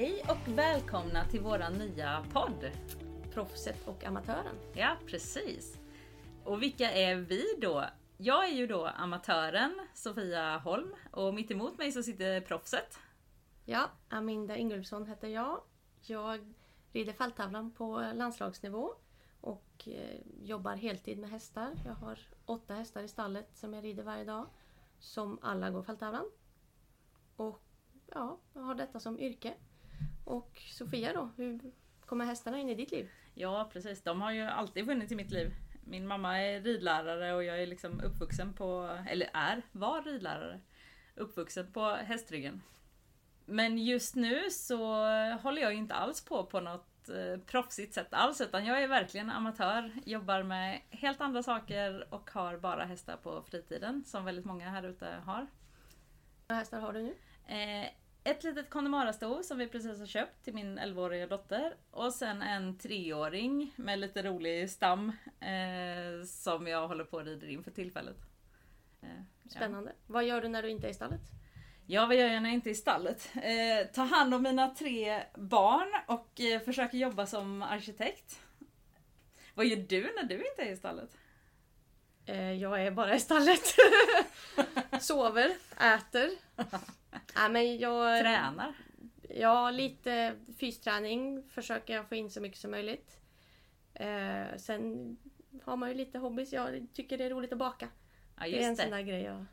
Hej och välkomna till våran nya podd. Proffset och amatören. Ja, precis. Och vilka är vi då? Jag är ju då amatören Sofia Holm och mitt emot mig så sitter proffset. Ja, Aminda Ingulfsson heter jag. Jag rider fälttävlan på landslagsnivå och eh, jobbar heltid med hästar. Jag har åtta hästar i stallet som jag rider varje dag. Som alla går fälttävlan. Och ja, jag har detta som yrke. Och Sofia då, hur kommer hästarna in i ditt liv? Ja, precis. De har ju alltid funnits i mitt liv. Min mamma är ridlärare och jag är liksom uppvuxen på, eller är, var ridlärare. Uppvuxen på hästryggen. Men just nu så håller jag inte alls på på något eh, proffsigt sätt alls utan jag är verkligen amatör, jobbar med helt andra saker och har bara hästar på fritiden som väldigt många här ute har. Vilka hästar har du nu? Eh, ett litet Connemara-sto som vi precis har köpt till min 11-åriga dotter. Och sen en treåring med lite rolig stam eh, som jag håller på att rider in för tillfället. Eh, ja. Spännande. Vad gör du när du inte är i stallet? Ja, vad gör jag när jag inte är i stallet? Eh, ta hand om mina tre barn och eh, försöker jobba som arkitekt. Vad gör du när du inte är i stallet? Eh, jag är bara i stallet. Sover, äter. Nej, men jag, Tränar? Ja, lite fysträning försöker jag få in så mycket som möjligt. Eh, sen har man ju lite hobbys. Jag tycker det är roligt att baka. Ja, det är en just sån det. där grej jag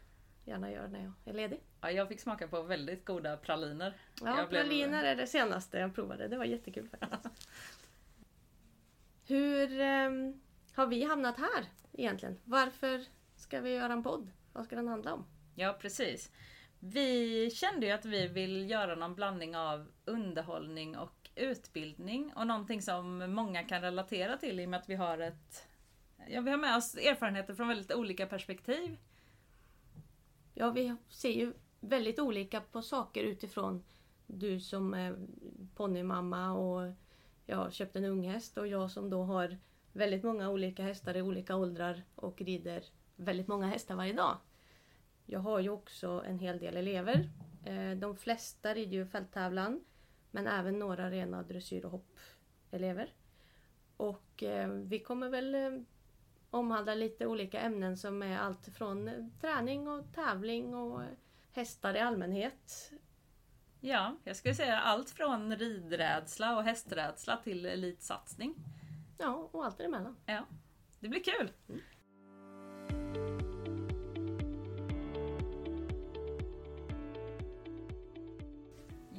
gärna gör när jag är ledig. Ja, jag fick smaka på väldigt goda praliner. Ja, Jag blev- praliner är det senaste jag provade. Det var jättekul faktiskt. Hur ehm, har vi hamnat här egentligen? Varför ska vi göra en podd? Vad ska den handla om? Ja, precis. Vi kände ju att vi vill göra någon blandning av underhållning och utbildning och någonting som många kan relatera till i och med att vi har ett Ja, vi har med oss erfarenheter från väldigt olika perspektiv. Ja, vi ser ju väldigt olika på saker utifrån du som är ponnymamma och jag köpt en unghäst och jag som då har väldigt många olika hästar i olika åldrar och rider väldigt många hästar varje dag. Jag har ju också en hel del elever. Eh, de flesta rider ju fälttävlan men även några rena dressyr och hoppelever. Och eh, vi kommer väl eh, omhandla lite olika ämnen som är allt från träning och tävling och hästar i allmänhet. Ja, jag skulle säga allt från ridrädsla och hästrädsla till elitsatsning. Ja, och allt däremellan. Ja, det blir kul!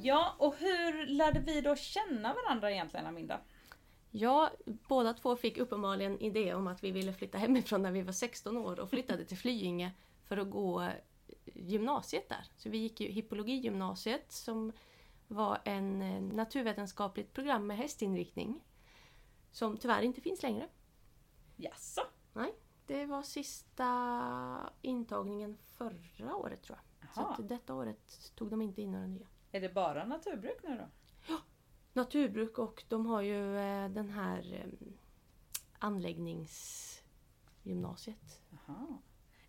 Ja, och hur lärde vi då känna varandra egentligen, Aminda? Ja, båda två fick uppenbarligen idé om att vi ville flytta hemifrån när vi var 16 år och flyttade till Flyinge för att gå eh, gymnasiet där. Så vi gick ju Hippologigymnasiet som var en eh, naturvetenskapligt program med hästinriktning. Som tyvärr inte finns längre. Jaså? Nej, det var sista intagningen förra året tror jag. Så Jaha. att detta året tog de inte in några nya. Är det bara naturbruk nu då? Naturbruk och de har ju eh, den här eh, anläggningsgymnasiet. Jaha.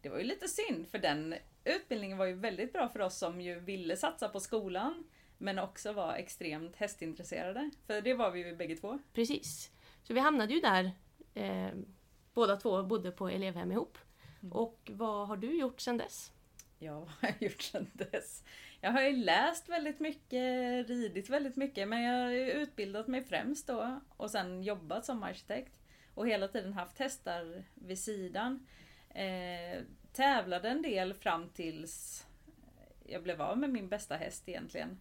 Det var ju lite synd för den utbildningen var ju väldigt bra för oss som ju ville satsa på skolan men också var extremt hästintresserade. För det var vi ju bägge två. Precis. Så vi hamnade ju där. Eh, båda två bodde på elevhem ihop. Mm. Och vad har du gjort sedan dess? Ja, vad har jag gjort sedan dess? Jag har ju läst väldigt mycket, ridit väldigt mycket, men jag har ju utbildat mig främst då och sen jobbat som arkitekt. Och hela tiden haft hästar vid sidan. Eh, tävlade en del fram tills jag blev av med min bästa häst egentligen.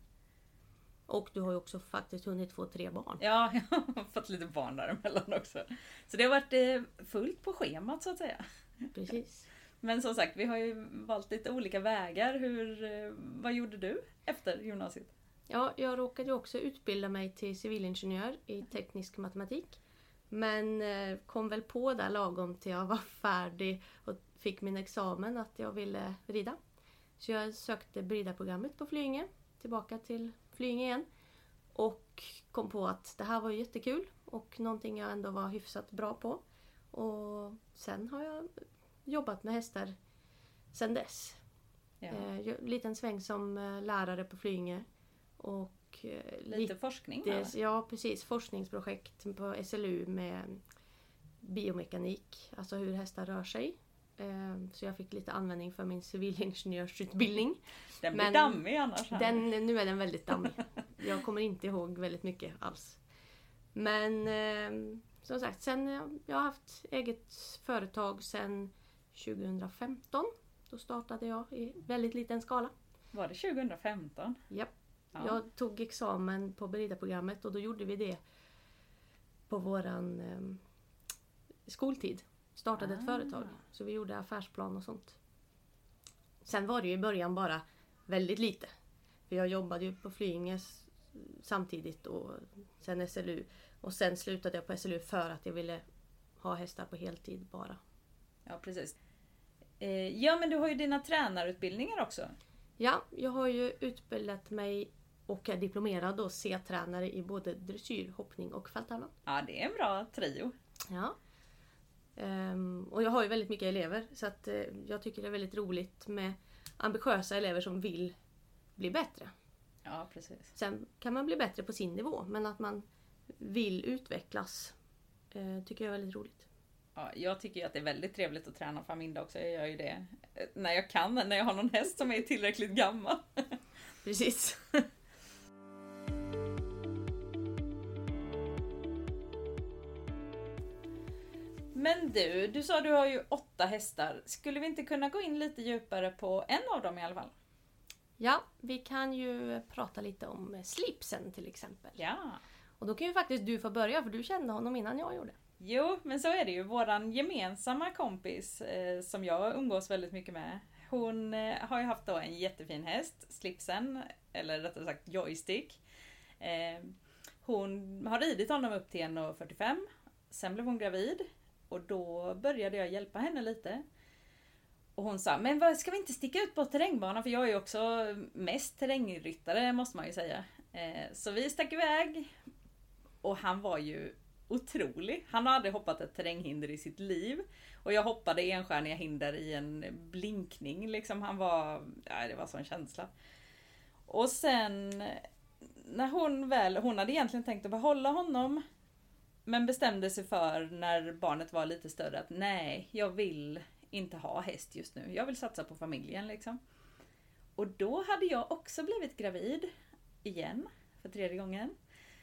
Och du har ju också faktiskt hunnit få tre barn. Ja, jag har fått lite barn däremellan också. Så det har varit eh, fullt på schemat så att säga. Precis. Men som sagt, vi har ju valt lite olika vägar. Hur, eh, vad gjorde du efter gymnasiet? Ja, jag råkade också utbilda mig till civilingenjör i teknisk matematik. Men eh, kom väl på där lagom till jag var färdig och fick min examen att jag ville rida. Så jag sökte bridarprogrammet på Flyinge, tillbaka till Flyinge igen. Och kom på att det här var jättekul och någonting jag ändå var hyfsat bra på. Och sen har jag jobbat med hästar sen dess. Ja. Eh, liten sväng som eh, lärare på Flyinge. Och eh, Lite forskning va? det, ja precis, forskningsprojekt på SLU med biomekanik, alltså hur hästar rör sig. Eh, Så jag fick lite användning för min civilingenjörsutbildning. Den blir men dammig annars. här. Den, nu är den väldigt dammig. Jag kommer inte ihåg väldigt mycket alls. Men eh, som sagt, sen jag, jag har haft eget företag sedan 2015. Då startade jag i väldigt liten skala. Var det 2015? Japp. Ja. Jag tog examen på Berida-programmet och då gjorde vi det på våran eh, skoltid. Startade ett Ah. företag. Så vi gjorde affärsplan och sånt. Sen var det ju i början bara väldigt lite. För jag jobbade ju på Flyinges samtidigt och sen SLU. Och sen slutade jag på SLU för att jag ville ha hästar på heltid bara. Ja, precis. Eh, Ja, men du har ju dina tränarutbildningar också. Ja, jag har ju utbildat mig och är diplomerad då C-tränare i både dressyr, hoppning och fälttävlan. Ja, det är en bra trio. Ja. Ehm, och jag har ju väldigt mycket elever så att eh, jag tycker det är väldigt roligt med ambitiösa elever som vill bli bättre. Ja, precis. Sen kan man bli bättre på sin nivå men att man vill utvecklas eh, tycker jag är väldigt roligt. Ja, jag tycker ju att det är väldigt trevligt att träna familj också. Jag gör ju det eh, när jag kan, när jag har någon häst som är tillräckligt gammal. Precis. Men du, du sa du har ju åtta hästar. Skulle vi inte kunna gå in lite djupare på en av dem i alla fall? Ja, vi kan ju prata lite om slipsen till exempel. Ja. Och då kan ju faktiskt du få börja för du kände honom innan jag gjorde. Jo, men så är det ju. Våran gemensamma kompis eh, som jag umgås väldigt mycket med. Hon eh, har ju haft då en jättefin häst, Slipsen, eller rättare sagt Joystick. Eh, hon har ridit honom upp till 1,45. Sen blev hon gravid och då började jag hjälpa henne lite. Och hon sa, men ska vi inte sticka ut på terrängbanan? För jag är ju också mest terrängryttare måste man ju säga. Eh, så vi stack iväg. Och han var ju otrolig. Han har aldrig hoppat ett terränghinder i sitt liv. Och jag hoppade enstjärniga hinder i en blinkning. Liksom han var, ja, det var sån känsla. Och sen när hon väl, hon hade egentligen tänkt att behålla honom. Men bestämde sig för när barnet var lite större att nej, jag vill inte ha häst just nu. Jag vill satsa på familjen liksom. Och då hade jag också blivit gravid. Igen. För tredje gången.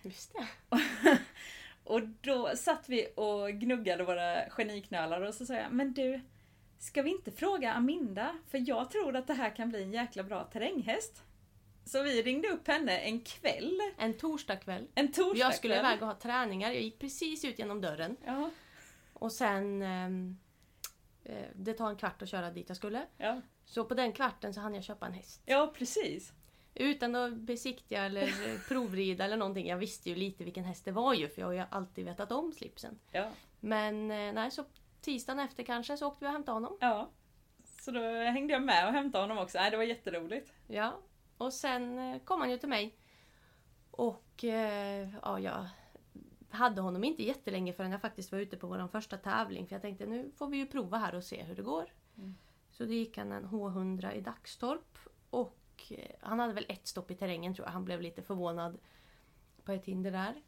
Just det. Och då satt vi och gnuggade våra geniknölar och så sa jag, men du, ska vi inte fråga Aminda? För jag tror att det här kan bli en jäkla bra terränghäst. Så vi ringde upp henne en kväll, En torsdagkväll. en torsdagkväll. Jag skulle iväg och ha träningar. Jag gick precis ut genom dörren. Ja, Och sen... ehm, eh, det tar en kvart att köra dit jag skulle. ja, Så på den kvarten så hann jag köpa en häst. ja, precis. Utan att besiktiga eller provrida eller någonting. Jag visste ju lite vilken häst det var ju för jag har ju alltid vetat om slipsen. Ja, Men eh, nej, så tisdagen efter kanske så åkte vi och hämtade honom. ja. Så då hängde jag med och hämtade honom också. Nej, det var jätteroligt. Ja. Och sen eh, kom han ju till mig. Och eh, ja, jag hade honom inte jättelänge förrän jag faktiskt var ute på vår första tävling. För jag tänkte nu får vi ju prova här och se hur det går. Mm. Så då gick han en H100 i Dagstorp. Och eh, han hade väl ett stopp i terrängen tror jag. Han blev lite förvånad på ett hinder där.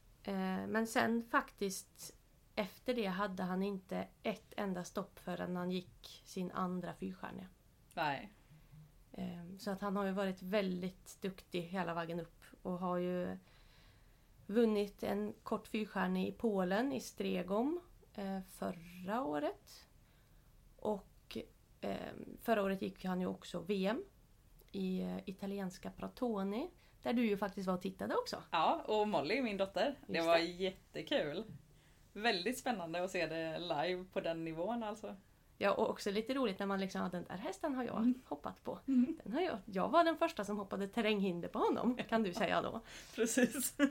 Men sen faktiskt efter det hade han inte ett enda stopp förrän han gick sin andra fyrstjärniga. Nej. Ehm, Så att han har ju varit väldigt duktig hela vägen upp och har ju vunnit en kort fyrstjärnig i Polen i Stregom eh, förra året. Och ehm, förra året gick han ju också VM i eh, italienska Pratoni. Där du ju faktiskt var och tittade också. Ja, och Molly, min dotter. Det Just var det. jättekul. Väldigt spännande att se det live på den nivån alltså. Ja, och också lite roligt när man liksom, "Ja, den där hästen har jag Mm. hoppat på. Den har jag. jag var den första som hoppade terränghinder på honom, kan du säga då. Precis.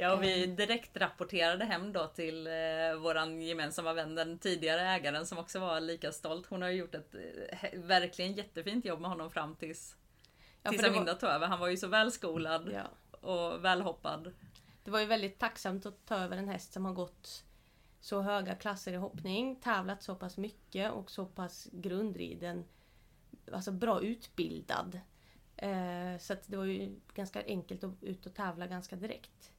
Ja, och vi direkt rapporterade hem då till eh, våran gemensamma vän, den tidigare ägaren som också var lika stolt. Hon har gjort ett eh, verkligen jättefint jobb med honom fram tills, Ja, tills det var- Aminda tog över. Han var ju så välskolad Ja. och välhoppad. Det var ju väldigt tacksamt att ta över en häst som har gått så höga klasser i hoppning, tävlat så pass mycket och så pass grundriden, alltså bra utbildad. Eh, så att det var ju ganska enkelt att ut och tävla ganska direkt.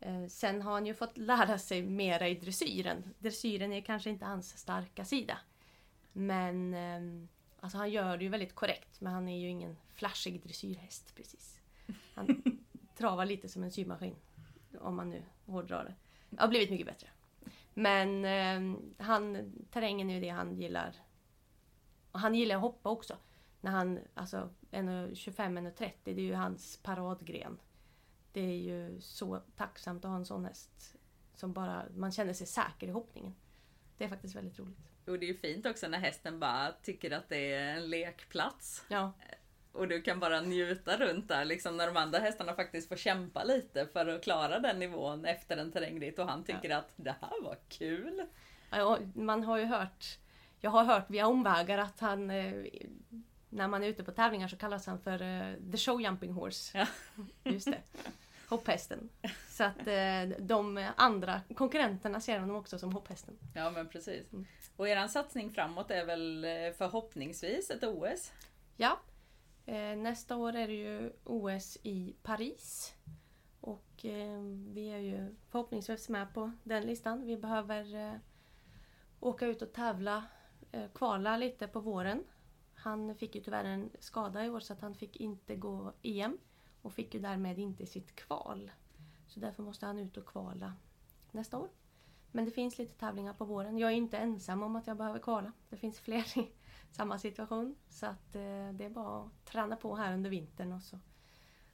Eh, sen har han ju fått lära sig mera i dressyren. Dressyren är kanske inte hans starka sida. Men eh, alltså han gör det ju väldigt korrekt. Men han är ju ingen flashig dressyrhäst precis. Han travar lite som en symaskin. Om man nu hårdrar det. Det har blivit mycket bättre. Men eh, han, terrängen är ju det han gillar. Och han gillar att hoppa också. När han, alltså 1,25-1,30 det är ju hans paradgren. Det är ju så tacksamt att ha en sån häst. Som bara, man känner sig säker i hoppningen. Det är faktiskt väldigt roligt. Och det är ju fint också när hästen bara tycker att det är en lekplats. Ja, Och du kan bara njuta runt där liksom när de andra hästarna faktiskt får kämpa lite för att klara den nivån efter en terrängritt och han tycker att det här var kul. Ja, man har ju hört, jag har hört via omvägar att han, eh, när man är ute på tävlingar så kallas han för eh, the show jumping horse. Ja. Just det. Hopphästen. Så att eh, de andra konkurrenterna ser honom också som hopphästen. Ja men precis. Mm. Och eran satsning framåt är väl förhoppningsvis ett OS? Ja. Eh, nästa år är det ju OS i Paris. Och eh, vi är ju förhoppningsvis med på den listan. Vi behöver eh, åka ut och tävla, eh, kvala lite på våren. Han fick ju tyvärr en skada i år så att han fick inte gå EM. Och fick ju därmed inte sitt kval. Så därför måste han ut och kvala nästa år. Men det finns lite tävlingar på våren. Jag är inte ensam om att jag behöver kvala. Det finns fler samma situation. Så att eh, det är bara att träna på här under vintern och så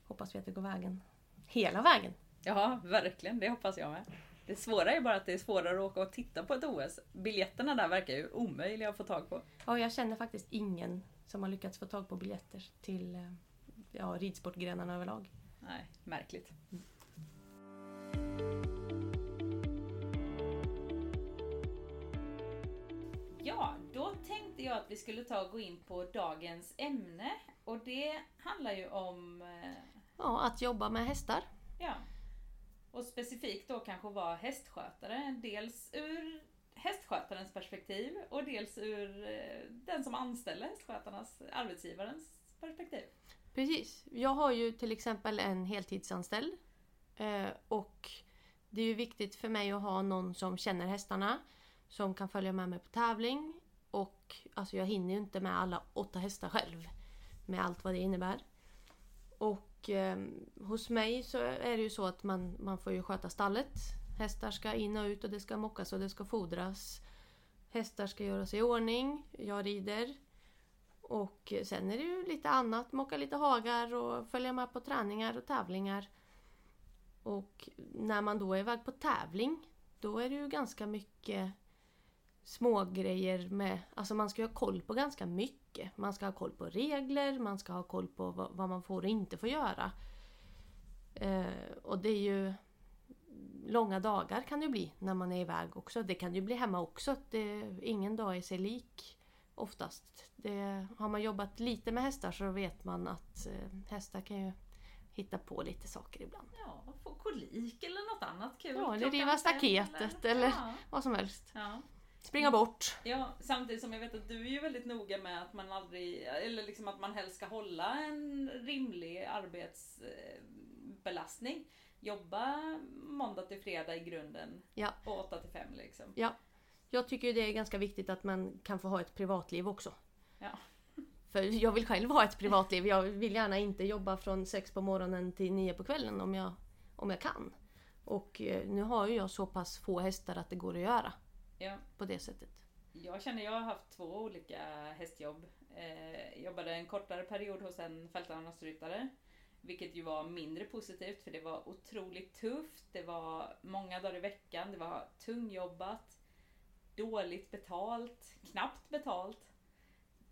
hoppas vi att det går vägen. Hela vägen! Ja, verkligen. Det hoppas jag med. Det svåra är bara att det är svårare att åka och titta på ett OS. Biljetterna där verkar ju omöjliga att få tag på. Ja, jag känner faktiskt ingen som har lyckats få tag på biljetter till eh, ja, ridsportgrenarna överlag. Nej, märkligt. Ja, tänkte jag att vi skulle ta och gå in på dagens ämne. Och det handlar ju om eh, Ja, att jobba med hästar. Ja. Och specifikt då kanske vara hästskötare. Dels ur hästskötarens perspektiv och dels ur eh, den som anställer hästskötarnas, arbetsgivarens perspektiv. Precis. Jag har ju till exempel en heltidsanställd. Eh, och det är ju viktigt för mig att ha någon som känner hästarna. Som kan följa med mig på tävling. Och alltså jag hinner ju inte med alla åtta hästar själv. Med allt vad det innebär. Och eh, hos mig så är det ju så att man, man får ju sköta stallet. Hästar ska in och ut och det ska mockas och det ska fodras. Hästar ska göras i ordning. Jag rider. Och sen är det ju lite annat, mocka lite hagar och följa med på träningar och tävlingar. Och när man då är iväg på tävling, då är det ju ganska mycket små grejer med, alltså man ska ju ha koll på ganska mycket. Man ska ha koll på regler, man ska ha koll på vad, vad man får och inte får göra. Eh, och det är ju långa dagar kan det bli när man är iväg också. Det kan ju bli hemma också. Det, ingen dag är sig lik oftast. Det, har man jobbat lite med hästar så vet man att eh, hästar kan ju hitta på lite saker ibland. Ja, få kolik eller något annat kul. Ja, eller riva staketet eller- Ja, Vad som helst. ja. Springa bort. Ja, samtidigt som jag vet att du är ju väldigt noga med att man aldrig, eller liksom att man helst ska hålla en rimlig arbetsbelastning. Jobba måndag till fredag i grunden Ja. och 8 till 5 liksom. Jag tycker det är ganska viktigt att man kan få ha ett privatliv också. Ja. För jag vill själv ha ett privatliv. Jag vill gärna inte jobba från sex på morgonen till nio på kvällen om jag, om jag kan. Och eh, nu har ju jag så pass få hästar att det går att göra Ja. på det sättet. Jag känner jag har haft två olika hästjobb. Eh, jobbade en kortare period hos en fältarrangörsryttare. Vilket ju var mindre positivt för det var otroligt tufft. Det var många dagar i veckan. Det var tungjobbat. Dåligt betalt. Knappt betalt.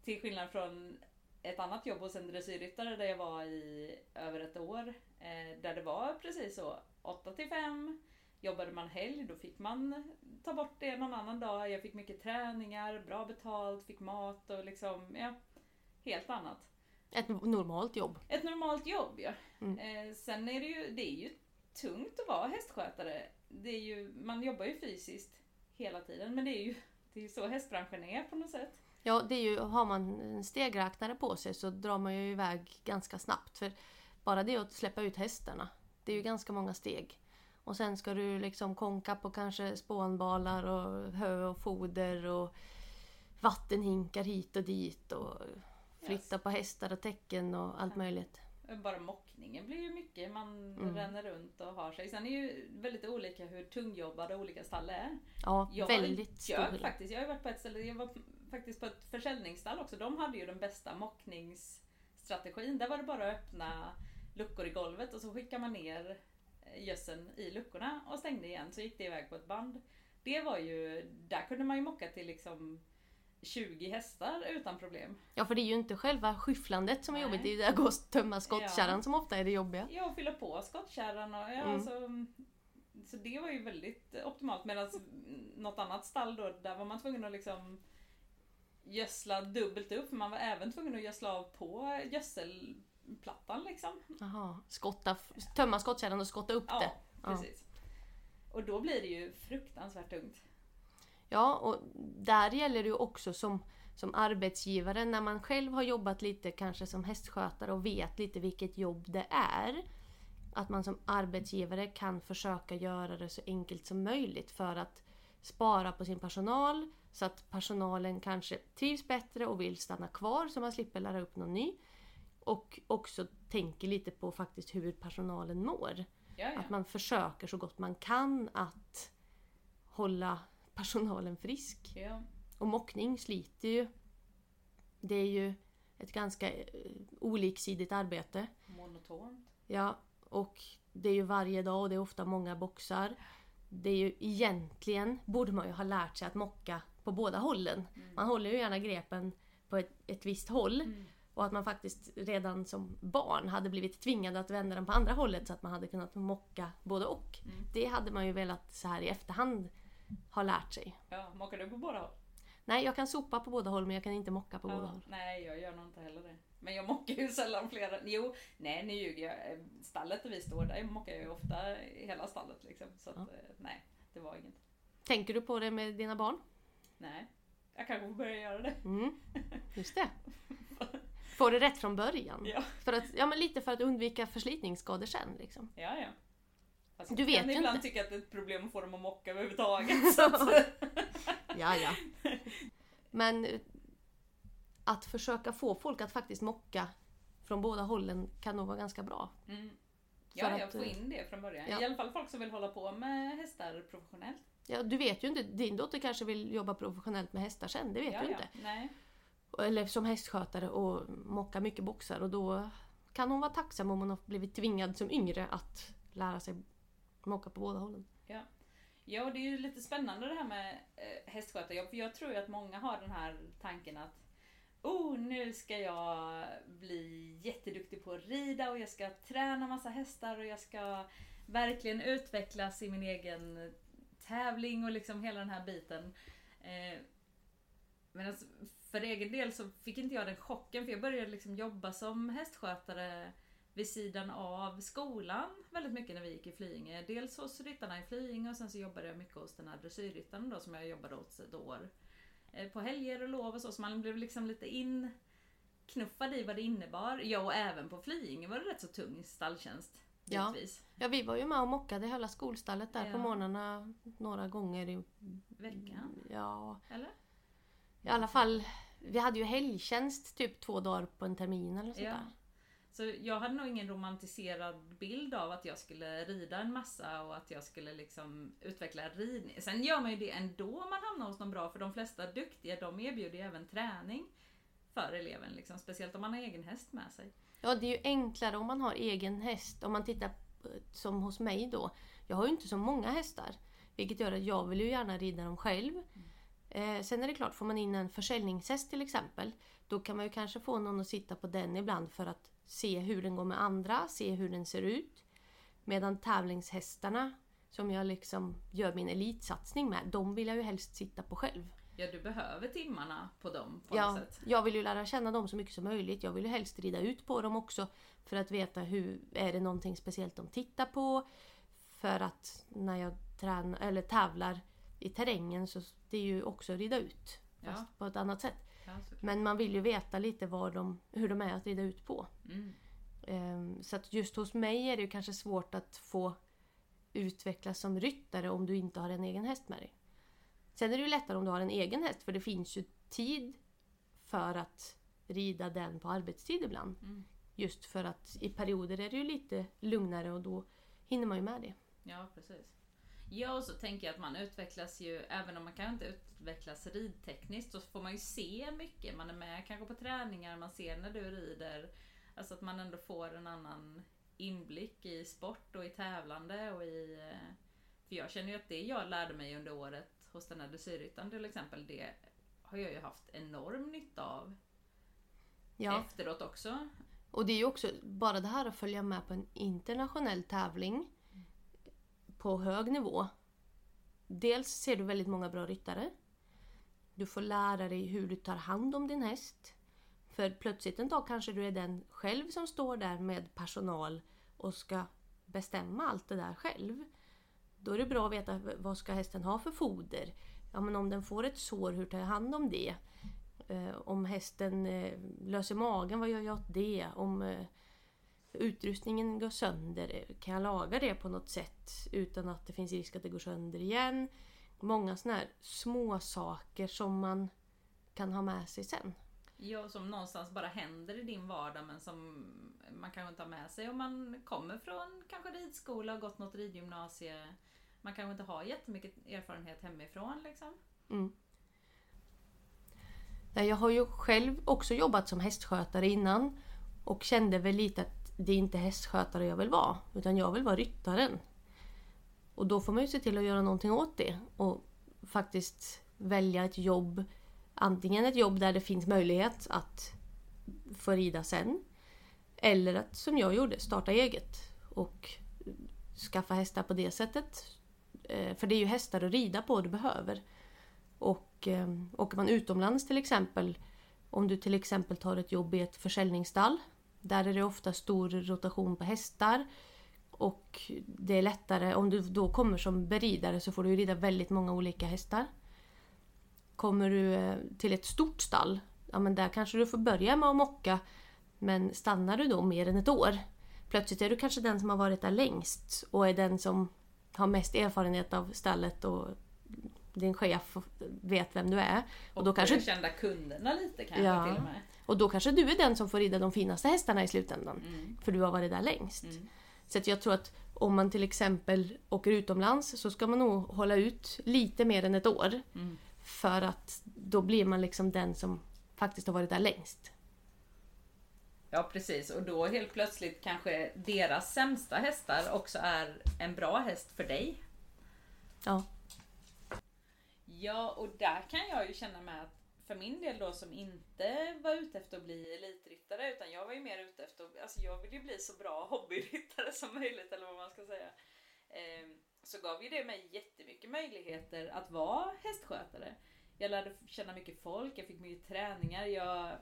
Till skillnad från ett annat jobb hos en dressyrryttare där jag var i över ett år. Eh, där det var precis så. 8 till 5. Jobbade man helg då fick man ta bort det någon annan dag. Jag fick mycket träningar, bra betalt, fick mat och liksom, ja, helt annat. Ett normalt jobb. Ett normalt jobb ja. Mm. Eh, sen är det ju, det är ju tungt att vara hästskötare. Det är ju, man jobbar ju fysiskt hela tiden men det är ju det är så hästbranschen är på något sätt. Ja, det är ju, har man en stegräknare på sig så drar man ju iväg ganska snabbt. För bara det att släppa ut hästarna, det är ju ganska många steg. Och sen ska du liksom konka på kanske spånbalar och hö och foder och vattenhinkar hit och dit och flytta Yes. på hästar och täcken och allt möjligt. Bara mockningen blir ju mycket, man Mm. ränner runt och har sig. Sen är det ju väldigt olika hur tungjobbade olika stall är. Ja, Jag väldigt stor jag, skillnad. faktiskt, jag har varit på ett ställe, jag var faktiskt på ett försäljningsstall också. De hade ju den bästa mockningsstrategin. Där var det bara att öppna luckor i golvet och så skickar man ner gödseln i luckorna och stängde igen så gick det iväg på ett band. Det var ju, där kunde man ju mocka till liksom 20 hästar utan problem. Ja, för det är ju inte själva skyfflandet som är Nej. jobbigt, det är ju det att gå och tömma skottkärran som ofta är det jobbiga. Ja, och fylla på skottkärran och ja, Mm. alltså, Så det var ju väldigt optimalt medan något annat stall då, där var man tvungen att liksom gödsla dubbelt upp man var även tvungen att gödsla av på gödselplattan liksom. Jaha, skotta, tömma skottkärran och skotta upp det. Ja, precis. Och då blir det ju fruktansvärt tungt. Ja, och där gäller det ju också som, som arbetsgivare när man själv har jobbat lite kanske som hästskötare och vet lite vilket jobb det är. Att man som arbetsgivare kan försöka göra det så enkelt som möjligt för att spara på sin personal så att personalen kanske trivs bättre och vill stanna kvar så man slipper lära upp någon ny. Och också tänker lite på faktiskt hur personalen mår. Ja, ja. Att man försöker så gott man kan att hålla personalen frisk. ja. Och mockning sliter ju. Det är ju ett ganska eh, oliksidigt arbete. Monotont. Ja, och det är ju varje dag och det är ofta många boxar. Det är ju egentligen, borde man ju ha lärt sig att mocka på båda hållen. Man håller ju gärna grepen på ett, ett visst håll. Mm. Och att man faktiskt redan som barn hade blivit tvingad att vända den på andra hållet så att man hade kunnat mocka både och. Mm. Det hade man ju velat så här i efterhand ha lärt sig. Ja, mockar du på båda håll? Nej, jag kan sopa på båda håll men jag kan inte mocka på båda Ja, håll. nej, jag gör nog inte heller det. Men jag mockar ju sällan flera. Jo, nej nu ljuger jag. Eh, Stallet där vi står, där mockar jag ju ofta hela stallet liksom. Så att, Ja. eh, nej, det var inget. Tänker du på det med dina barn? Nej, jag kanske får börja göra det. Mm, just det. Får det rätt från början. Ja, För att, ja, men lite för att undvika förslitningsskador sen. Liksom. ja. ja. Fast Du vet kan ju ibland inte. tycka att det är ett problem att få dem att mocka överhuvudtaget. så att, Ja, ja. Men eh, att försöka få folk att faktiskt mocka från båda hållen kan nog vara ganska bra. mm. Ja, jag får eh, in det från början. ja. I alla fall folk som vill hålla på med hästar professionellt. Ja, du vet ju inte, din dotter kanske vill jobba professionellt med hästar sen, det vet ja, du ja. inte. Nej. Eller som hästskötare och mocka mycket boxar och då kan hon vara tacksam om hon har blivit tvingad som yngre att lära sig mocka på båda hållen. Ja. ja, och det är ju lite spännande det här med eh, hästskötarjobb. För jag tror ju att många har den här tanken att Oh, nu ska jag bli jätteduktig på att rida och jag ska träna massa hästar och jag ska verkligen utvecklas i min egen tävling och liksom hela den här biten. Eh, men alltså, för egen del så fick inte jag den chocken för jag började liksom jobba som hästskötare vid sidan av skolan väldigt mycket när vi gick i Flyinge. Dels hos ryttarna i Flyinge och sen så jobbade jag mycket hos den här dressyrryttaren då som jag jobbade åt ett år. Eh, På helger och lov och så, så man blev liksom lite inknuffad i vad det innebar. Ja, och även på Flyinge var det rätt så tung stalltjänst. Ja. Ja, vi var ju med och mockade hela skolstallet där på Ja. morgnarna några gånger i Veckan, Ja, eller? I alla fall. Vi hade ju helgtjänst typ två dagar på en termin eller sånt Ja. där. Så jag hade nog ingen romantiserad bild av att jag skulle rida en massa och att jag skulle liksom utveckla ridning. Sen gör man ju det ändå om man hamnar hos någon bra, för de flesta duktiga de erbjuder ju även träning för eleven, liksom, speciellt om man har egen häst med sig. Ja, det är ju enklare om man har egen häst. Om man tittar som hos mig då. Jag har ju inte så många hästar. Vilket gör att jag vill ju gärna rida dem själv. Eh, sen är det klart, får man in en försäljningshäst till exempel. Då kan man ju kanske få någon att sitta på den ibland för att se hur den går med andra, se hur den ser ut. Medan tävlingshästarna, som jag liksom gör min elitsatsning med, de vill jag ju helst sitta på själv. Ja, du behöver timmarna på dem på Ja, något sätt. jag vill ju lära känna dem så mycket som möjligt. Jag vill ju helst rida ut på dem också. För att veta hur, är det någonting speciellt de tittar på? För att när jag tränar, eller tävlar i terrängen så det är ju också rida ut. Fast Ja. på ett annat sätt. Ja. Men man vill ju veta lite vad de, hur de är att rida ut på. Mm. Ehm, Så att just hos mig är det ju kanske svårt att få utvecklas som ryttare om du inte har en egen häst med dig. Sen är det ju lättare om du har en egen häst för det finns ju tid för att rida den på arbetstid ibland. Mm. Just för att i perioder är det ju lite lugnare och då hinner man ju med det. Ja, precis. Ja, och så tänker jag att man utvecklas ju, även om man kan inte utvecklas ridtekniskt, så får man ju se mycket. Man är med kanske på träningar, man ser när du rider. Alltså att man ändå får en annan inblick i sport och i tävlande och i... eh, För jag känner ju att det jag lärde mig under året hos den här dressyrryttaren till exempel, det har jag ju haft enorm nytta av Ja. efteråt också. Och det är ju också bara det här att följa med på en internationell tävling på hög nivå. Dels ser du väldigt många bra ryttare. Du får lära dig hur du tar hand om din häst. För plötsligt en dag kanske du är den själv som står där med personal och ska bestämma allt det där själv. Då är det bra att veta vad ska hästen ha för foder. Ja, men om den får ett sår, hur tar jag hand om det? Eh, om hästen eh, löser magen, vad gör jag åt det? Om eh, utrustningen går sönder, kan jag laga det på något sätt utan att det finns risk att det går sönder igen? Många sådana här små saker som man kan ha med sig sen. Ja, som någonstans bara händer i din vardag men som man kanske inte har med sig om man kommer från kanske ridskola och gått något ridgymnasie. Man kanske inte har jättemycket erfarenhet hemifrån liksom. Mm. Jag har ju själv också jobbat som hästskötare innan och kände väl lite att det är inte hästskötare jag vill vara utan jag vill vara ryttaren. Och då får man ju se till att göra någonting åt det och faktiskt välja ett jobb, antingen ett jobb där det finns möjlighet att få rida sen eller att som jag gjorde, starta eget och skaffa hästar på det sättet. Eh, för det är ju hästar att rida på du behöver. Och eh, åker man utomlands till exempel, om du till exempel tar ett jobb i ett försäljningsstall, där är det ofta stor rotation på hästar. Och det är lättare, om du då kommer som beridare så får du rida väldigt många olika hästar. Kommer du eh, till ett stort stall, ja men där kanske du får börja med att mocka. Men stannar du då mer än ett år, plötsligt är du kanske den som har varit där längst och är den som har mest erfarenhet av stallet och din chef vet vem du är. Och, då kanske- kända kunderna lite kanske Ja. till och med. Och då kanske du är den som får rida de finaste hästarna i slutändan. Mm. För du har varit där längst. Mm. Så att jag tror att om man till exempel åker utomlands så ska man nog hålla ut lite mer än ett år. Mm. För att då blir man liksom den som faktiskt har varit där längst. Ja precis och då helt plötsligt kanske deras sämsta hästar också är en bra häst för dig. Ja. Ja, och där kan jag ju känna med att för min del då som inte var ute efter att bli elitryttare utan jag var ju mer ute efter att, alltså jag vill ju bli så bra hobbyryttare som möjligt eller vad man ska säga. Ehm, så gav ju det mig jättemycket möjligheter att vara hästskötare. Jag lärde känna mycket folk, jag fick mycket träningar, jag...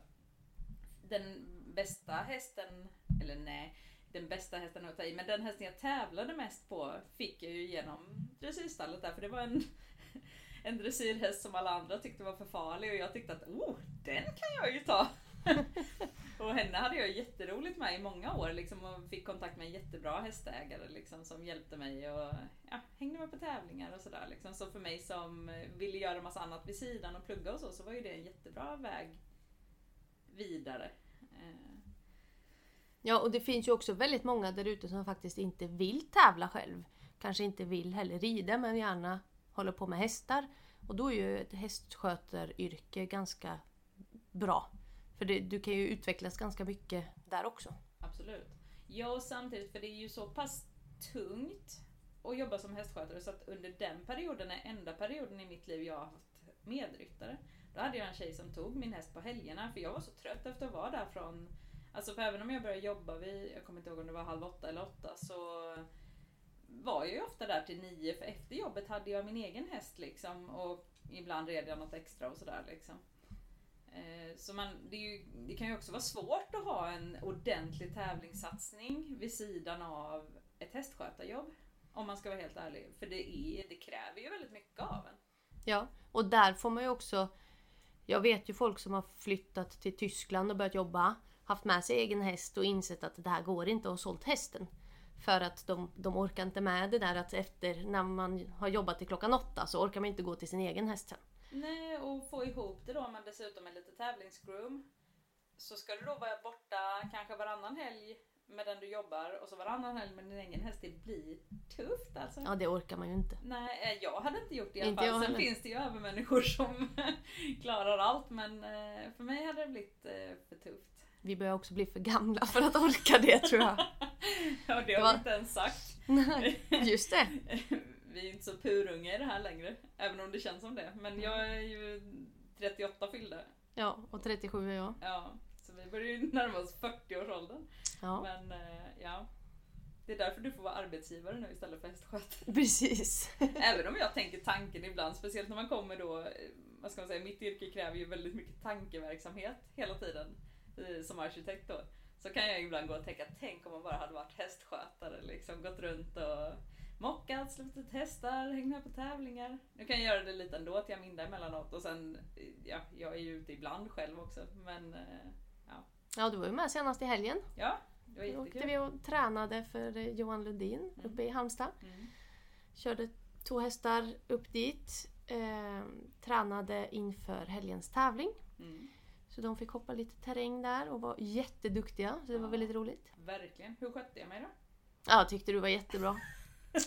Den bästa hästen, eller nej, den bästa hästen att ta i, men den hästen jag tävlade mest på fick jag ju genom dressyrstallet där för det var en en dressyrhäst som alla andra tyckte var för farlig och jag tyckte att oh, den kan jag ju ta. och henne hade jag jätteroligt med i många år liksom, och fick kontakt med en jättebra hästägare liksom, som hjälpte mig och ja, hängde med på tävlingar och sådär. Liksom. Så för mig som eh, ville göra massa annat vid sidan och plugga och så, så var ju det en jättebra väg vidare. Eh, Ja, och det finns ju också väldigt många där ute som faktiskt inte vill tävla själv. Kanske inte vill heller rida men gärna håller på med hästar. Och då är ju ett hästsköteryrke ganska bra. För det, du kan ju utvecklas ganska mycket där också. Absolut. Ja, och samtidigt, för det är ju så pass tungt att jobba som hästskötare så att under den perioden är enda perioden i mitt liv jag har haft medryttare. Då hade jag en tjej som tog min häst på helgerna för jag var så trött efter att vara där från Alltså för även om jag började jobba vid, jag kommer inte ihåg om det var halv åtta eller åtta, så var jag ju ofta där till nio för efter jobbet hade jag min egen häst liksom och ibland red jag något extra och sådär liksom. Eh, så man, det, är ju, det kan ju också vara svårt att ha en ordentlig tävlingssatsning vid sidan av ett hästskötarjobb. Om man ska vara helt ärlig. För det, är, det kräver ju väldigt mycket av en. Ja, och där får man ju också Jag vet ju folk som har flyttat till Tyskland och börjat jobba, haft med sig egen häst och insett att det här går inte och sålt hästen. För att de, de orkar inte med det där att efter när man har jobbat till klockan åtta så orkar man inte gå till sin egen häst sen. Nej, och få ihop det då med dessutom en lite tävlingsgroom. Så ska du då vara borta kanske varannan helg med den du jobbar och så varannan helg med din egen häst. Det blir tufft alltså. Ja, det orkar man ju inte. Nej, eh, jag hade inte gjort det i alla Inte fall. Sen finns det ju övermänniskor som klarar allt men eh, för mig hade det blivit eh, för tufft. Vi börjar också bli för gamla för att orka det tror jag. Ja, det har var- vi inte ens sagt. Just det. Vi är inte så purunga i det här längre. Även om det känns som det. Men jag är ju 38 fyllda. Ja, och 37 är jag. Ja, så vi börjar ju närma oss 40-årsåldern. Ja, Men eh, ja. Det är därför du får vara arbetsgivare nu istället för hästskötare. precis. Även om jag tänker tanken ibland, speciellt när man kommer då, eh, vad ska man säga, mitt yrke kräver ju väldigt mycket tankeverksamhet hela tiden som arkitekt då. Så kan jag ibland gå och tänka, tänk om man bara hade varit hästskötare, liksom gått runt och mockat, släppt ut hästar, hängt med på tävlingar. Nu kan jag göra det lite ändå till jag mindre emellanåt och sen, ja, jag är ju ute ibland själv också. Men eh, Ja, du var ju med senast i helgen. ja, det var Då åkte jättekul. vi och tränade för eh, Johan Lundin uppe i Halmstad. Mm. Körde två hästar upp dit. Eh, tränade inför helgens tävling. Mm. Så de fick hoppa lite terräng där och var jätteduktiga. Så det var väldigt roligt. Verkligen. Hur skötte jag mig då? Ja, jag tyckte du var jättebra.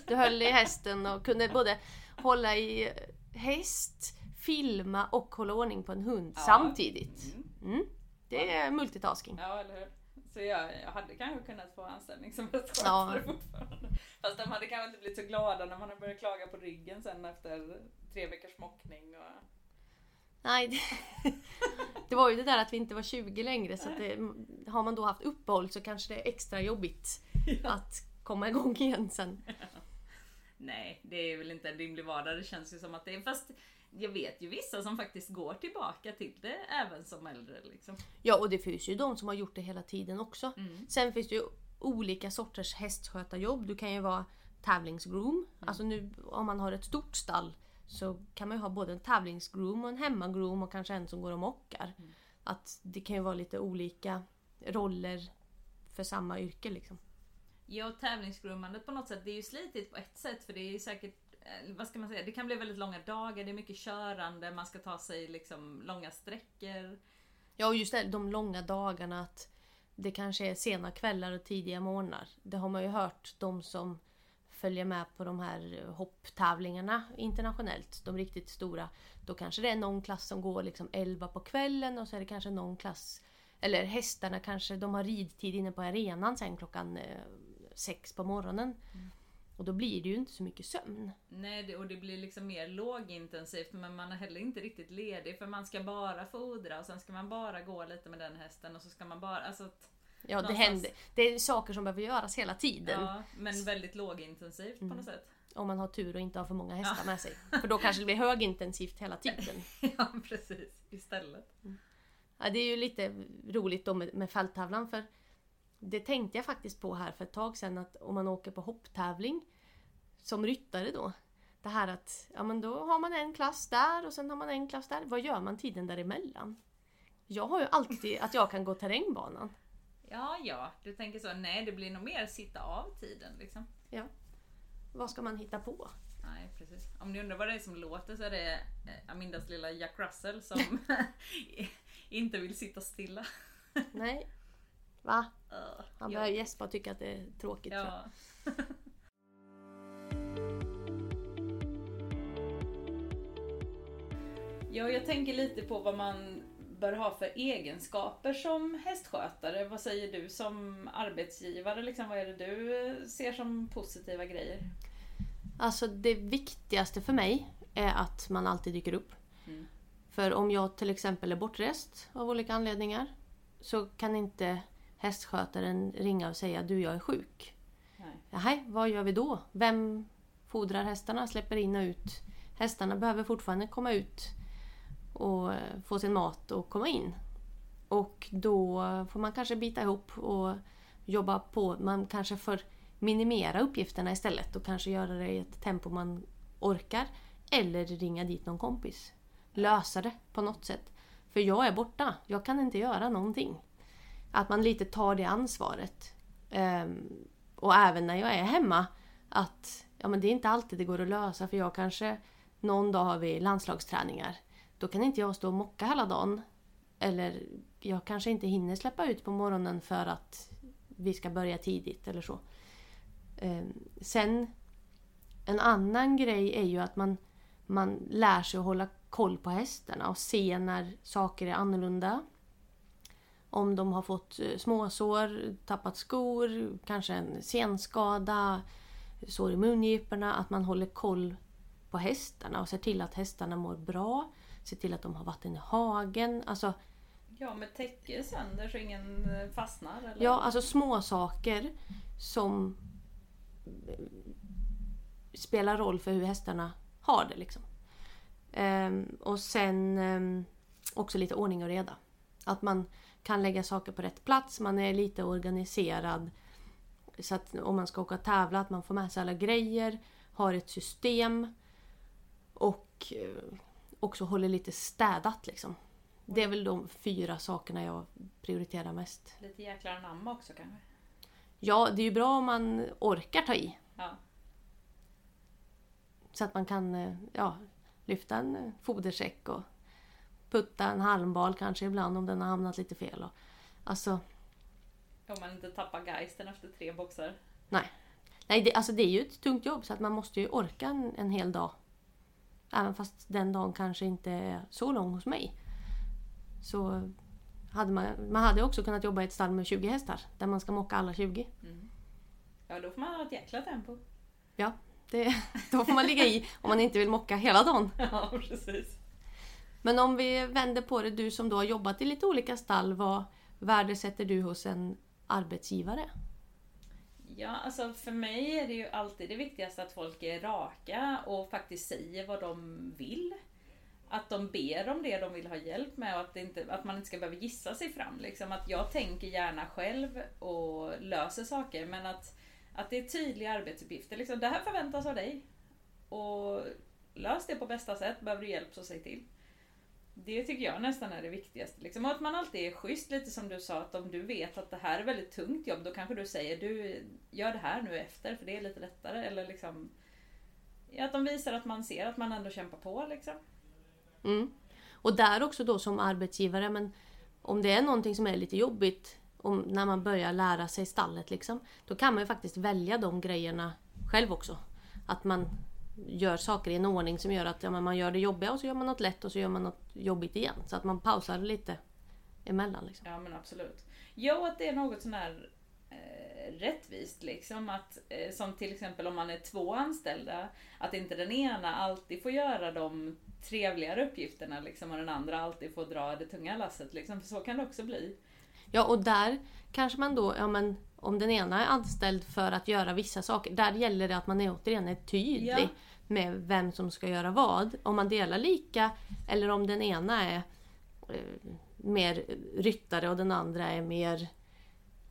Du höll i hästen och kunde både hålla i häst, filma och hålla ordning på en hund Ja. samtidigt. Mm. Mm. Det är multitasking. Ja, eller hur? Så jag, jag hade kanske kunnat få anställning som hästskötare Ja. fortfarande. Fast de hade kanske inte blivit så glada när man har börjat klaga på ryggen sen efter tre veckors mockning. Och... Nej, det, var ju det där att vi inte var 20 längre så att det, har man då haft uppehåll så kanske det är extra jobbigt att komma igång igen sen. Nej, det är väl inte en rimlig vardag. Det känns ju som att det är... Fast jag vet ju vissa som faktiskt går tillbaka till det även som äldre. Liksom. Ja, och det finns ju de som har gjort det hela tiden också. Mm. Sen finns det ju olika sorters hästskötarjobb. Du kan ju vara tävlingsgroom. Alltså nu om man har ett stort stall så kan man ju ha både en tävlingsgroom och en hemmagroom och kanske en som går och mockar. Att det kan ju vara lite olika roller för samma yrke liksom. Ja, och tävlingsgrummandet på något sätt, det är ju slitigt på ett sätt för det är ju säkert eh, vad ska man säga, det kan bli väldigt långa dagar, det är mycket körande, man ska ta sig liksom långa sträckor. Ja, och just det, de långa dagarna att det kanske är sena kvällar och tidiga morgnar. Det har man ju hört de som följer med på de här hopptävlingarna internationellt, de riktigt stora. Då kanske det är någon klass som går liksom 11 på kvällen och så är det kanske någon klass eller hästarna kanske, de har ridtid inne på arenan sen klockan eh, sex på morgonen. Och då blir det ju inte så mycket sömn. Nej, och det blir liksom mer lågintensivt men man är heller inte riktigt ledig för man ska bara fodra och sen ska man bara gå lite med den hästen och så ska man bara... Alltså, att- Ja, det händer. Det är saker som behöver göras hela tiden. ja, men väldigt lågintensivt på något sätt. Om man har tur och inte har för många hästar med sig. För då kanske det blir högintensivt hela tiden. ja, precis. Istället. Ja, det är ju lite roligt då med, med fälttävlan för det tänkte jag faktiskt på här för ett tag sedan att om man åker på hopptävling som ryttare då. Det här att ja, men då har man en klass där och sen har man en klass där. Vad gör man tiden däremellan? Jag har ju alltid att jag kan gå terrängbanan. Ja, ja, du tänker så. Nej, det blir nog mer sitta av tiden liksom. Ja. Vad ska man hitta på? Nej, precis. Om ni undrar vad det är som låter så är det eh, Amindas lilla Jack Russell som inte vill sitta stilla. Nej. Va? Uh, Han ja. börjar gäspa och tycka att det är tråkigt. tror jag. Ja. ja, jag tänker lite på vad man bör ha för egenskaper som hästskötare. Vad säger du som arbetsgivare? Liksom, vad är det du ser som positiva grejer? Alltså det viktigaste för mig är att man alltid dyker upp. Mm. För om jag till exempel är bortrest av olika anledningar så kan inte hästskötaren ringa och säga du jag är sjuk. Nej. Vad gör vi då? Vem fodrar hästarna, släpper in och ut? Hästarna behöver fortfarande komma ut och eh, få sin mat och komma in. Och då får man kanske bita ihop och jobba på. Man kanske får minimera uppgifterna istället och kanske göra det i ett tempo man orkar. Eller ringa dit någon kompis. Lösa det på något sätt. För jag är borta. Jag kan inte göra någonting. Att man lite tar det ansvaret. Ehm, och även när jag är hemma. Att ja, men det är inte alltid det går att lösa för jag kanske någon dag har vi landslagsträningar. Då kan inte jag stå och mocka hela dagen. Eller jag kanske inte hinner släppa ut på morgonen för att vi ska börja tidigt eller så. Ehm, sen en annan grej är ju att man, man lär sig att hålla koll på hästarna och se när saker är annorlunda. Om de har fått eh, småsår, tappat skor, kanske en senskada, sår i mungiporna. Att man håller koll på hästarna och ser till att hästarna mår bra. Ser till att de har vatten i hagen. Alltså, Ja, med täcke sönder så ingen eh, fastnar? Eller? ja, alltså små saker som eh, spelar roll för hur hästarna har det. Liksom. Ehm, och sen ehm, också lite ordning och reda. Att man kan lägga saker på rätt plats, man är lite organiserad. Så att om man ska åka och tävla, att man får med sig alla grejer, har ett system och eh, också håller lite städat liksom. Det är väl de fyra sakerna jag prioriterar mest. Lite jäklar anamma också kanske? Ja, det är ju bra om man orkar ta i. Ja. Så att man kan eh, ja, lyfta en eh, fodersäck och putta en halmbal kanske ibland om den har hamnat lite fel. Och, alltså, Om man inte tappar geisten efter tre boxar. nej. Nej, det, alltså det är ju ett tungt jobb så att man måste ju orka en, en hel dag. Även fast den dagen kanske inte är så lång hos mig. Så hade man, man hade också kunnat jobba i ett stall med 20 hästar där man ska mocka alla 20. Mm. Ja, då får man ha ett jäkla tempo. Ja, det, då får man ligga i om man inte vill mocka hela dagen. Ja, precis. Men om vi vänder på det, du som då har jobbat i lite olika stall, vad värdesätter du hos en arbetsgivare? Ja, alltså för mig är det ju alltid det viktigaste att folk är raka och faktiskt säger vad de vill. Att de ber om det de vill ha hjälp med och att, det inte, att man inte ska behöva gissa sig fram. Liksom. Att jag tänker gärna själv och löser saker men att, att det är tydliga arbetsuppgifter. Liksom, det här förväntas av dig. Och lös det på bästa sätt. Behöver du hjälp så säg till. Det tycker jag nästan är det viktigaste. Liksom. Och att man alltid är schysst, lite som du sa, att om du vet att det här är väldigt tungt jobb, då kanske du säger du gör det här nu efter, för det är lite lättare. Eller liksom, ja, att de visar att man ser att man ändå kämpar på. Liksom. Mm. Och där också då som arbetsgivare, men om det är någonting som är lite jobbigt om, när man börjar lära sig stallet liksom, då kan man ju faktiskt välja de grejerna själv också. Att man gör saker i en ordning som gör att ja, man gör det jobbiga och så gör man något lätt och så gör man något jobbigt igen. Så att man pausar lite emellan. Liksom. Ja men absolut. Ja, och att det är något sån här eh, rättvist liksom. Att, eh, som till exempel om man är två anställda, att inte den ena alltid får göra de trevligare uppgifterna liksom, och den andra alltid får dra det tunga lasset. Liksom. För så kan det också bli. Ja och där kanske man då, ja men om den ena är anställd för att göra vissa saker, där gäller det att man är återigen är tydlig Ja. med vem som ska göra vad. Om man delar lika eller om den ena är eh, mer ryttare och den andra är mer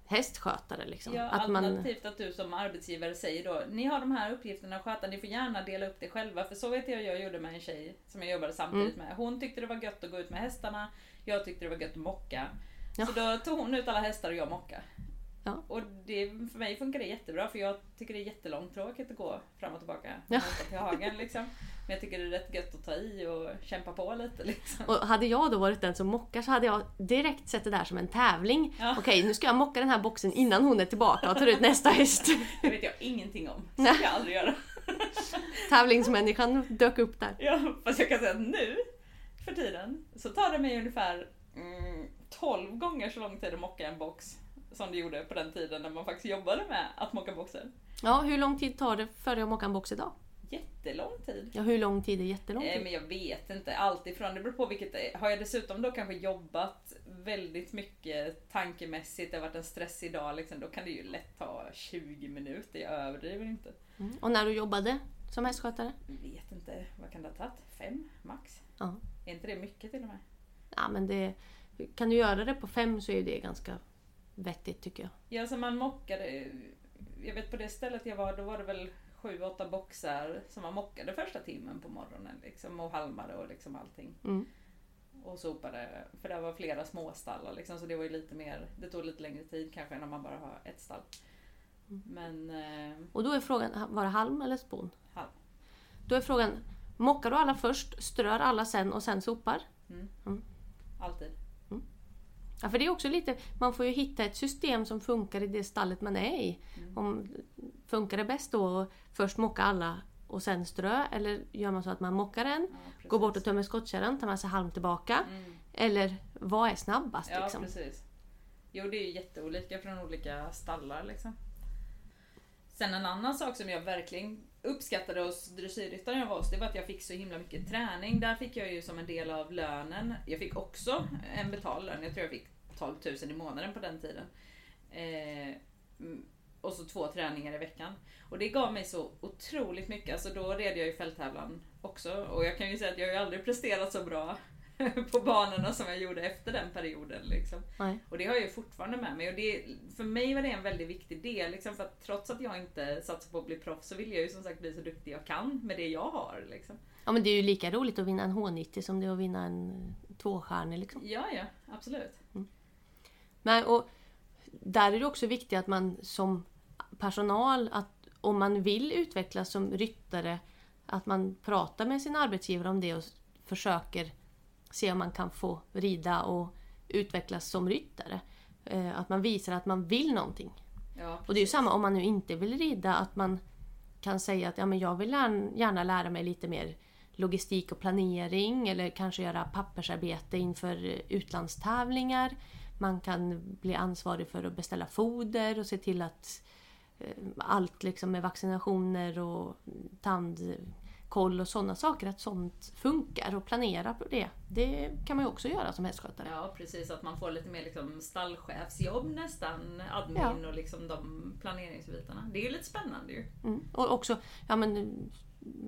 hästskötare. Liksom. Ja, att man, alternativt att du som arbetsgivare säger då, ni har de här uppgifterna att sköta, ni får gärna dela upp det själva. För så vet jag jag gjorde med en tjej som jag jobbade samtidigt Mm. med. Hon tyckte det var gött att gå ut med hästarna, jag tyckte det var gött att mocka. Ja. Så då tog hon ut alla hästar och jag mocka. Ja. Och det, för mig funkar det jättebra för jag tycker det är jättelångtråkigt att gå fram och tillbaka Ja. till hagen. Liksom. Men jag tycker det är rätt gött att ta i och kämpa på lite. Liksom. och hade jag då varit den som mockar så hade jag direkt sett det där som en tävling. Ja. Okej, nu ska jag mocka den här boxen innan hon är tillbaka och tar ut nästa häst. Det vet jag ingenting om. Det ska jag aldrig göra. Tävlingsmänniskan dök upp där. Ja, fast jag kan säga att nu för tiden så tar det mig ungefär mm, 12 gånger så lång tid att mocka en box som det gjorde på den tiden när man faktiskt jobbade med att mocka boxen. Ja, hur lång tid tar det för dig att mocka en box idag? Jättelång tid. Ja, hur lång tid är jättelång Eh, tid? men jag vet inte, allt ifrån, det beror på vilket det är. Har jag dessutom då kanske jobbat väldigt mycket tankemässigt, det har varit en stressig dag, liksom, då kan det ju lätt ta 20 minuter, jag överdriver inte. Mm. Och när du jobbade som hästskötare? Jag vet inte, vad kan det ha tagit? Fem max? Ja. Är inte det mycket till och med? ja men det, kan du göra det på fem så är det ganska vettigt tycker jag. Ja, så man mockade. Jag vet på det stället jag var, då var det väl sju, åtta boxar som man mockade första timmen på morgonen. Liksom, och halmade och liksom allting. Mm. och sopade. För det var flera småstallar liksom, så det var ju lite mer, det tog lite längre tid kanske än om man bara har ett stall. Mm. Men eh, Och då är frågan, var det halm eller spån? halm. Då är frågan, mockar du alla först, strör alla sen och sen sopar? Alltid. Ja, för det är också lite, man får ju hitta ett system som funkar i det stallet man är i. Om, funkar det bäst då att först mocka alla och sen strö? Eller gör man så att man mockar en, Ja, går bort och tömmer skottkärran, tar med sig halm tillbaka? Mm. Eller vad är snabbast Ja, liksom? precis. Jo, det är ju jätteolika från olika stallar liksom. Sen en annan sak som jag verkligen uppskattade hos dressyrryttaren jag var hos, det var att jag fick så himla mycket träning. Där fick jag ju som en del av lönen. Jag fick också en betald lön. Jag tror jag fick 12 000 i månaden på den tiden. Eh, mm, och så två träningar i veckan. Och det gav mig så otroligt mycket. Alltså då red jag ju fälttävlan också. Och jag kan ju säga att jag har ju aldrig presterat så bra på banorna som jag gjorde efter den perioden. Liksom. Och det har jag ju fortfarande med mig. Och det, för mig var det en väldigt viktig del. Liksom, för att trots att jag inte satsar på att bli proffs så vill jag ju som sagt bli så duktig jag kan med det jag har. Liksom. Ja men det är ju lika roligt att vinna en H90 som det är att vinna en tvåstjärnig liksom. Ja, ja, absolut. Men, och där är det också viktigt att man som personal, att om man vill utvecklas som ryttare, att man pratar med sin arbetsgivare om det och försöker se om man kan få rida och utvecklas som ryttare. Eh, Att man visar att man vill någonting. Ja, Och det är ju samma om man nu inte vill rida, att man kan säga att ja, men jag vill gärna- lära mig lite mer logistik och planering eller kanske göra pappersarbete inför utlandstävlingar. Man kan bli ansvarig för att beställa foder och se till att eh, allt liksom med vaccinationer och tandkoll och sådana saker, att sånt funkar och planera på det. Det kan man ju också göra som hästskötare. Ja, precis. Att man får lite mer liksom stallchefsjobb nästan. Admin Ja. och liksom de planeringsbitarna. Det är ju lite spännande ju. Mm. Och också, ja men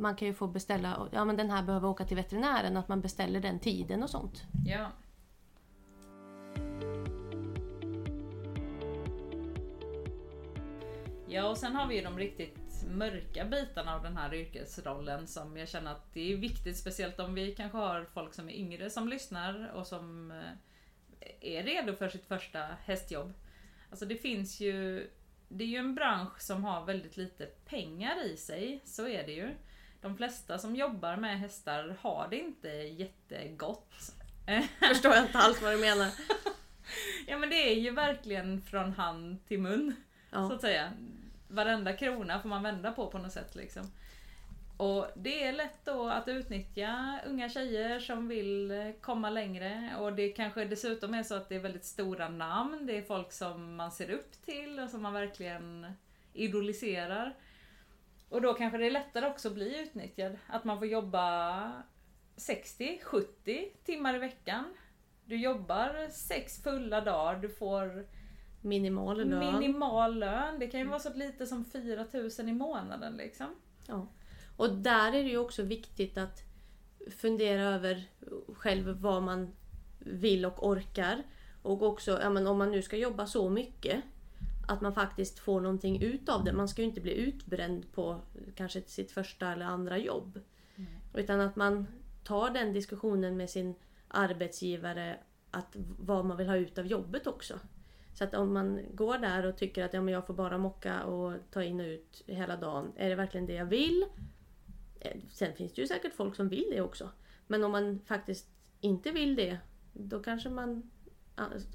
man kan ju få beställa, ja men den här behöver åka till veterinären, att man beställer den tiden och sånt. Ja. Ja, och sen har vi ju de riktigt mörka bitarna av den här yrkesrollen som jag känner att det är viktigt, speciellt om vi kanske har folk som är yngre som lyssnar och som eh, är redo för sitt första hästjobb. Alltså det finns ju, det är ju en bransch som har väldigt lite pengar i sig, så är det ju. De flesta som jobbar med hästar har det inte jättegott. Förstår jag inte alls vad du menar. Ja men det är ju verkligen från hand till mun. Så Ja. att säga. Varenda krona får man vända på på något sätt liksom. Och det är lätt då att utnyttja unga tjejer som vill eh, komma längre. Och det kanske dessutom är så att det är väldigt stora namn. Det är folk som man ser upp till och som man verkligen idoliserar. Och då kanske det är lättare också att bli utnyttjad. Att man får jobba 60-70 timmar i veckan. Du jobbar sex fulla dagar, du får Minimal lön. minimal lön. Det kan ju vara så lite som 4000 i månaden liksom. Ja. Och där är det ju också viktigt att fundera över själv vad man vill och orkar. Och också, ja, men om man nu ska jobba så mycket, att man faktiskt får någonting ut av det. Man ska ju inte bli utbränd på kanske sitt första eller andra jobb. Utan att man tar den diskussionen med sin arbetsgivare, att vad man vill ha ut av jobbet också. Så att om man går där och tycker att ja, men jag får bara mocka och ta in och ut hela dagen. Är det verkligen det jag vill? Eh, sen finns det ju säkert folk som vill det också. Men om man faktiskt inte vill det, då kanske man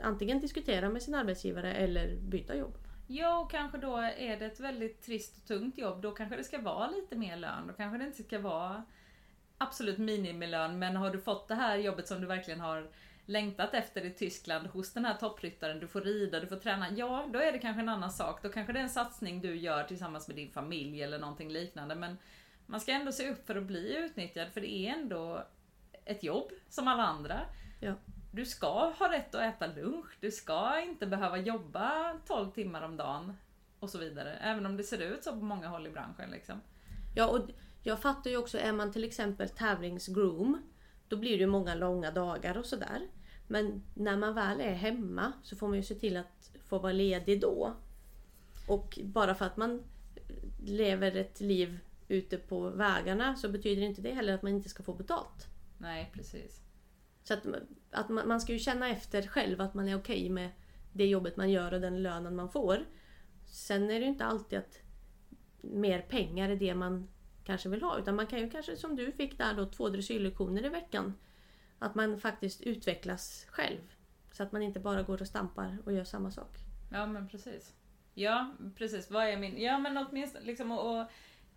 antingen diskuterar med sin arbetsgivare eller byta jobb. Ja, och kanske då är det ett väldigt trist och tungt jobb. Då kanske det ska vara lite mer lön. Då kanske det inte ska vara absolut minimilön. Men har du fått det här jobbet som du verkligen har längtat efter i Tyskland hos den här toppryttaren, du får rida, du får träna. Ja, då är det kanske en annan sak. Då kanske det är en satsning du gör tillsammans med din familj eller någonting liknande. Men man ska ändå se upp för att bli utnyttjad för det är ändå ett jobb som alla andra. Ja. Du ska ha rätt att äta lunch, du ska inte behöva jobba 12 timmar om dagen och så vidare. Även om det ser ut så på många håll i branschen. Liksom. Ja, och jag fattar ju också, är man till exempel tävlingsgroom, då blir det ju många långa dagar och sådär. Men när man väl är hemma så får man ju se till att få vara ledig då. Och bara för att man lever ett liv ute på vägarna så betyder inte det heller att man inte ska få betalt. Nej, precis. Så att, att man, man ska ju känna efter själv att man är okej med det jobbet man gör och den lönen man får. Sen är det ju inte alltid att mer pengar är det man kanske vill ha. Utan man kan ju kanske som du fick där då två dressyrlektioner i veckan. Att man faktiskt utvecklas själv. Så att man inte bara går och stampar och gör samma sak. Ja men precis. Ja precis, vad är min... Ja men åtminstone liksom och, och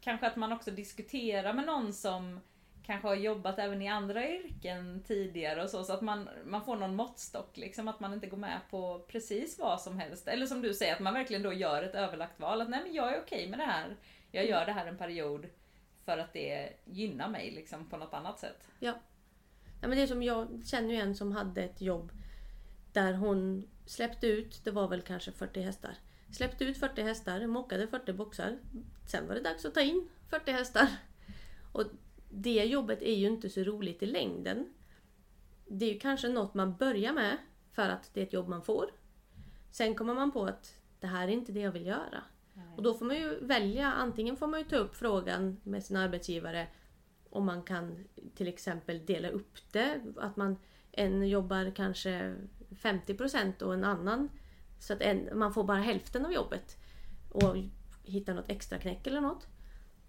kanske att man också diskuterar med någon som kanske har jobbat även i andra yrken tidigare och så, så att man, man får någon måttstock liksom, att man inte går med på precis vad som helst. Eller som du säger, att man verkligen då gör ett överlagt val, att nej men jag är okej med det här. Jag gör det här en period för att det gynnar mig liksom på något annat sätt. Ja. Ja men det är som jag känner ju en som hade ett jobb där hon släppte ut, det var väl kanske 40 hästar. Släppte ut 40 hästar, mockade 40 boxar. Sen var det dags att ta in 40 hästar. Och det jobbet är ju inte så roligt i längden. Det är ju kanske något man börjar med för att det är ett jobb man får. Sen kommer man på att det här är inte det jag vill göra. Nej. Och då får man ju välja, antingen får man ju ta upp frågan med sin arbetsgivare om man kan till exempel dela upp det. Att man en jobbar kanske 50% och en annan så att en, man får bara hälften av jobbet. Och hitta något extra knäck eller något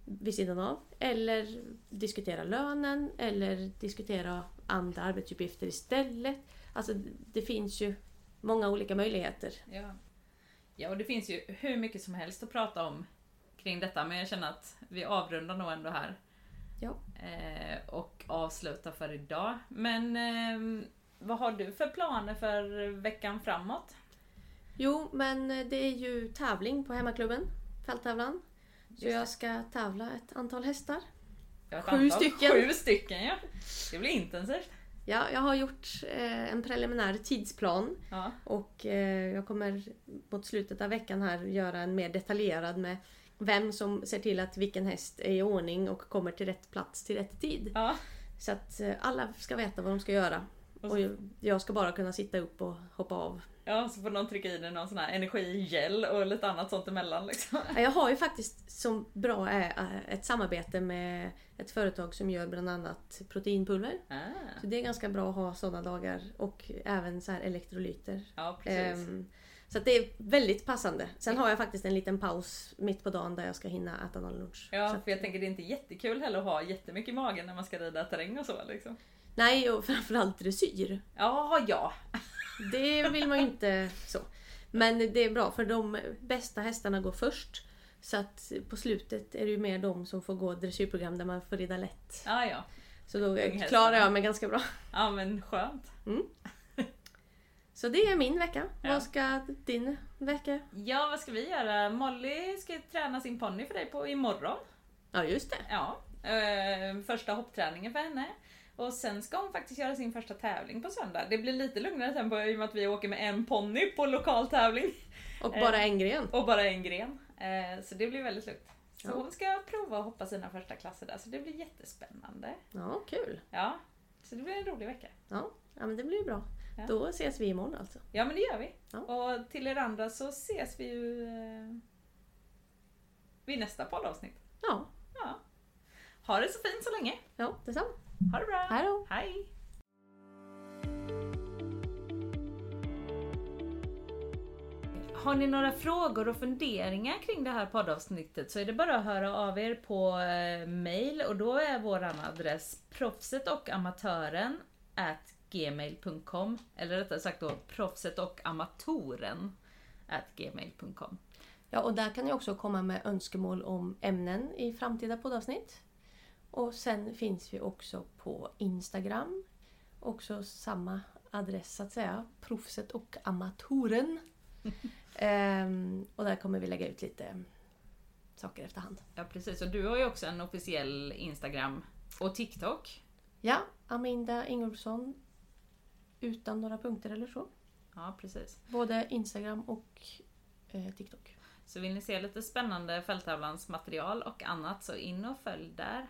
vid sidan av. Eller diskutera lönen eller diskutera andra arbetsuppgifter istället. Alltså det finns ju många olika möjligheter. Ja. ja, och det finns ju hur mycket som helst att prata om kring detta men jag känner att vi avrundar nog ändå här. Ja. Eh, och avslutar för idag. Men eh, vad har du för planer för veckan framåt? Jo, men det är ju tävling på hemmaklubben, fälttävlan. Så jag ska tävla ett antal hästar. Ett sju antal. stycken. Sju stycken ja. Det blir intensivt. Ja, jag har gjort eh, en preliminär tidsplan. Ja. Och eh, jag kommer mot slutet av veckan här göra en mer detaljerad med vem som ser till att vilken häst är i ordning och kommer till rätt plats till rätt tid. Ja. Så att eh, alla ska veta vad de ska göra. Och jag ska bara kunna sitta upp och hoppa av Ja, så får någon trycka i dig någon sån här energigel och lite annat sånt emellan. Liksom. Jag har ju faktiskt som bra är eh, ett samarbete med ett företag som gör bland annat proteinpulver. Ah. Så det är ganska bra att ha sådana dagar och även så här elektrolyter. Ja, precis. Um, så det är väldigt passande. Sen har jag faktiskt en liten paus mitt på dagen där jag ska hinna äta någon lunch. Ja, för jag tänker det är inte jättekul heller att ha jättemycket i magen när man ska rida terräng och så. Liksom. Nej, och framförallt dressyr. Ja, ja. Det vill man ju inte så. Men det är bra för de bästa hästarna går först. Så att på slutet är det ju mer de som får gå dressyrprogram där man får rida lätt. Ja, ja. Så då klarar jag mig ganska bra. Ja men skönt. Mm. Så det är min vecka. Ja. Vad ska din vecka? Ja, vad ska vi göra? Molly ska träna sin ponny för dig på imorgon. Ja, just det. Ja. Eh, första hoppträningen för henne. Och sen ska hon faktiskt göra sin första tävling på söndag. Det blir lite lugnare tempo i och med att vi åker med en ponny på lokal tävling. Och bara en gren. Och bara en gren. Eh, så det blir väldigt lugnt. Så ja. hon ska prova att hoppa sina första klasser där, så det blir jättespännande. Ja, kul. Ja, så det blir en rolig vecka. Ja, ja men det blir bra. Ja. Då ses vi imorgon alltså. Ja, men det gör vi. Ja. Och till er andra så ses vi ju eh, vid nästa poddavsnitt. Ja. ja. Ha det så fint så länge. Ja, detsamma. Ha det bra! Hej då! Hej! Har ni några frågor och funderingar kring det här poddavsnittet så är det bara att höra av er på eh, mail och då är vår adress proffset och amatören at gmail.com eller rättare sagt då proffset och amatoren at gmail.com. Ja, och där kan ni också komma med önskemål om ämnen i framtida poddavsnitt. Och sen finns vi också på Instagram. Också samma adress så att säga. Proffset och amatoren. ehm, och där kommer vi lägga ut lite saker efterhand. Ja precis, och du har ju också en officiell Instagram och TikTok. Ja, Aminda Ingolfsson. Utan några punkter eller så. Ja precis. Både Instagram och eh, TikTok. Så vill ni se lite spännande fälttävlansmaterial och annat så in och följ där.